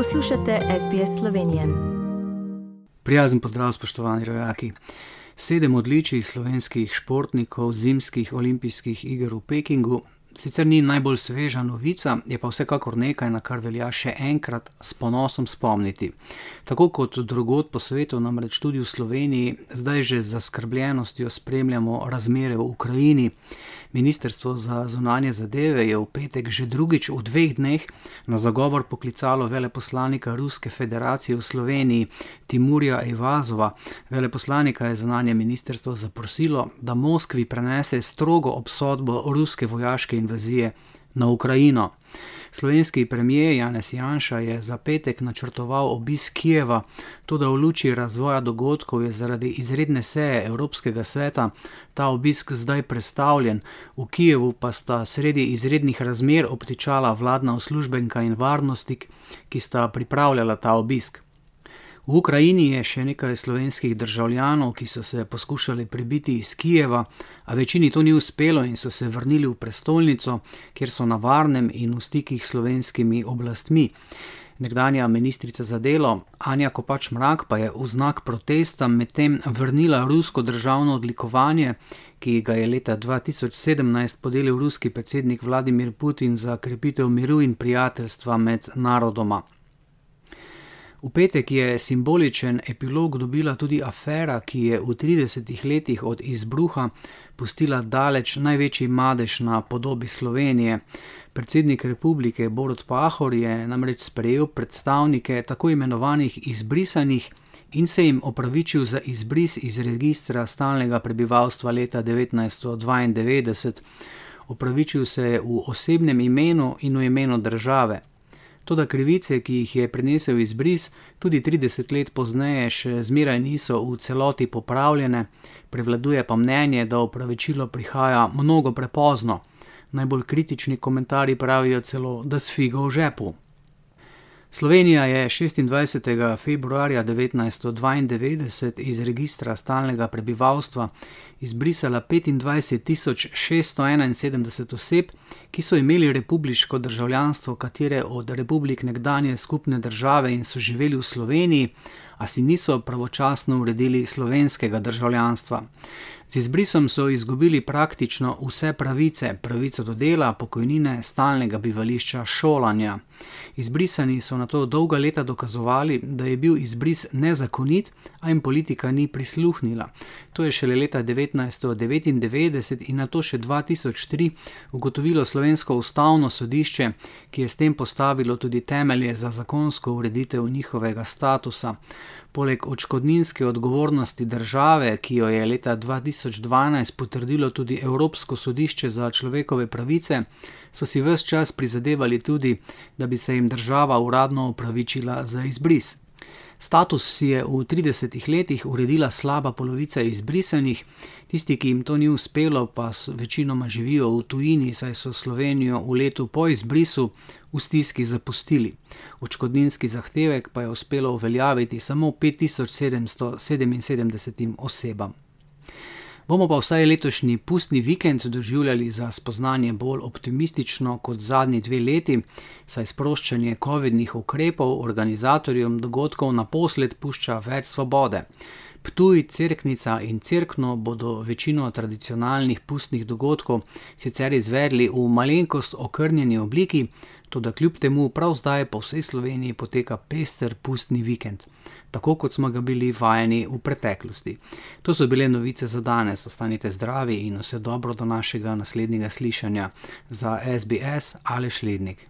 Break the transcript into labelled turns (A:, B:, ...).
A: Poslušate SBS Slovenijo.
B: Prijazen pozdrav, spoštovani rojaki. Sedem odličij slovenskih športnikov zimskih olimpijskih iger v Pekingu sicer ni najbolj sveža novica, je pa vsekakor nekaj, na kar velja še enkrat s ponosom spomniti. Tako kot drugod po svetu, namreč tudi v Sloveniji, zdaj že z zaskrbljenostjo spremljamo razmere v Ukrajini. Ministrstvo za zunanje zadeve je v petek že drugič v dveh dneh na zagovor poklicalo veleposlanika Ruske federacije v Sloveniji Timurja Ivazova. Veleposlanika je zunanje ministrstvo zaprosilo, da Moskvi prenese strogo obsodbo ruske vojaške invazije na Ukrajino. Slovenski premijer Janez Janša je za petek načrtoval obisk Kijeva, tudi v luči razvoja dogodkov je zaradi izredne seje Evropskega sveta ta obisk zdaj predstavljen. V Kijevu pa sta sredi izrednih razmer obtičala vladna uslužbenka in varnostnik, ki sta pripravljala ta obisk. V Ukrajini je še nekaj slovenskih državljanov, ki so se poskušali prebiti iz Kijeva, a večini to ni uspelo in so se vrnili v prestolnico, kjer so na varnem in v stikih s slovenskimi oblastmi. Nekdanja ministrica za delo Anja Kopač Mrak pa je v znak protesta medtem vrnila rusko državno odlikovanje, ki ga je leta 2017 podelil ruski predsednik Vladimir Putin za krepitev miru in prijateljstva med narodoma. V petek je simboličen epilog dobila tudi afera, ki je v 30 letih od izbruha pustila daleč največji madež na podobi Slovenije. Predsednik republike Borod Pahor je namreč sprejel predstavnike tako imenovanih izbrisanih in se jim opravičil za izbris iz registra stalnega prebivalstva leta 1992. Opravičil se je v osebnem imenu in v imenu države. Toda krivice, ki jih je prenesel izbris, tudi 30 let pozneje, še zmeraj niso v celoti popravljene, prevladuje pa mnenje, da opravičilo prihaja mnogo prepozno. Najbolj kritični komentarji pravijo celo, da s figo v žepu. Slovenija je 26. februarja 1992 iz registra stalnega prebivalstva izbrisala 25.671 oseb, ki so imeli republiško državljanstvo katere od republik nekdanje skupne države in so živeli v Sloveniji, a si niso pravočasno uredili slovenskega državljanstva. Z izbrisom so izgubili praktično vse pravice, pravico do dela, pokojnine, stalnega bivališča, šolanja. Izbrisani so na to dolga leta dokazovali, da je bil izbris nezakonit, a jim politika ni prisluhnila. To je šele leta 1999 in na to še 2003 ugotovilo slovensko ustavno sodišče, ki je s tem postavilo tudi temelje za zakonsko ureditev njihovega statusa. Poleg odškodninske odgovornosti države, ki jo je leta 2012 potrdilo tudi Evropsko sodišče za človekove pravice, so si vse čas prizadevali tudi, da bi se jim država uradno upravičila za izbris. Status si je v 30 letih uredila slaba polovica izbrisanih, tisti, ki jim to ni uspelo, pa večinoma živijo v tujini, saj so Slovenijo v letu po izbrisu v stiski zapustili. Očkodninski zahtevek pa je uspelo uveljaviti samo 5777 osebam. Bomo pa vsaj letošnji pustni vikend doživljali za spoznanje bolj optimistično kot zadnji dve leti, saj sproščanje COVID-nih ukrepov organizatorjem dogodkov naposled pušča več svobode. Ptuj, Cerknica in Cerkno bodo večino tradicionalnih pustnih dogodkov sicer izvedli v malenkost okrnjeni obliki, tudi kljub temu prav zdaj po vsej Sloveniji poteka pester pustni vikend tako kot smo ga bili vajeni v preteklosti. To so bile novice za danes, ostanite zdravi in vse dobro do našega naslednjega slišanja za SBS ali Šlednik.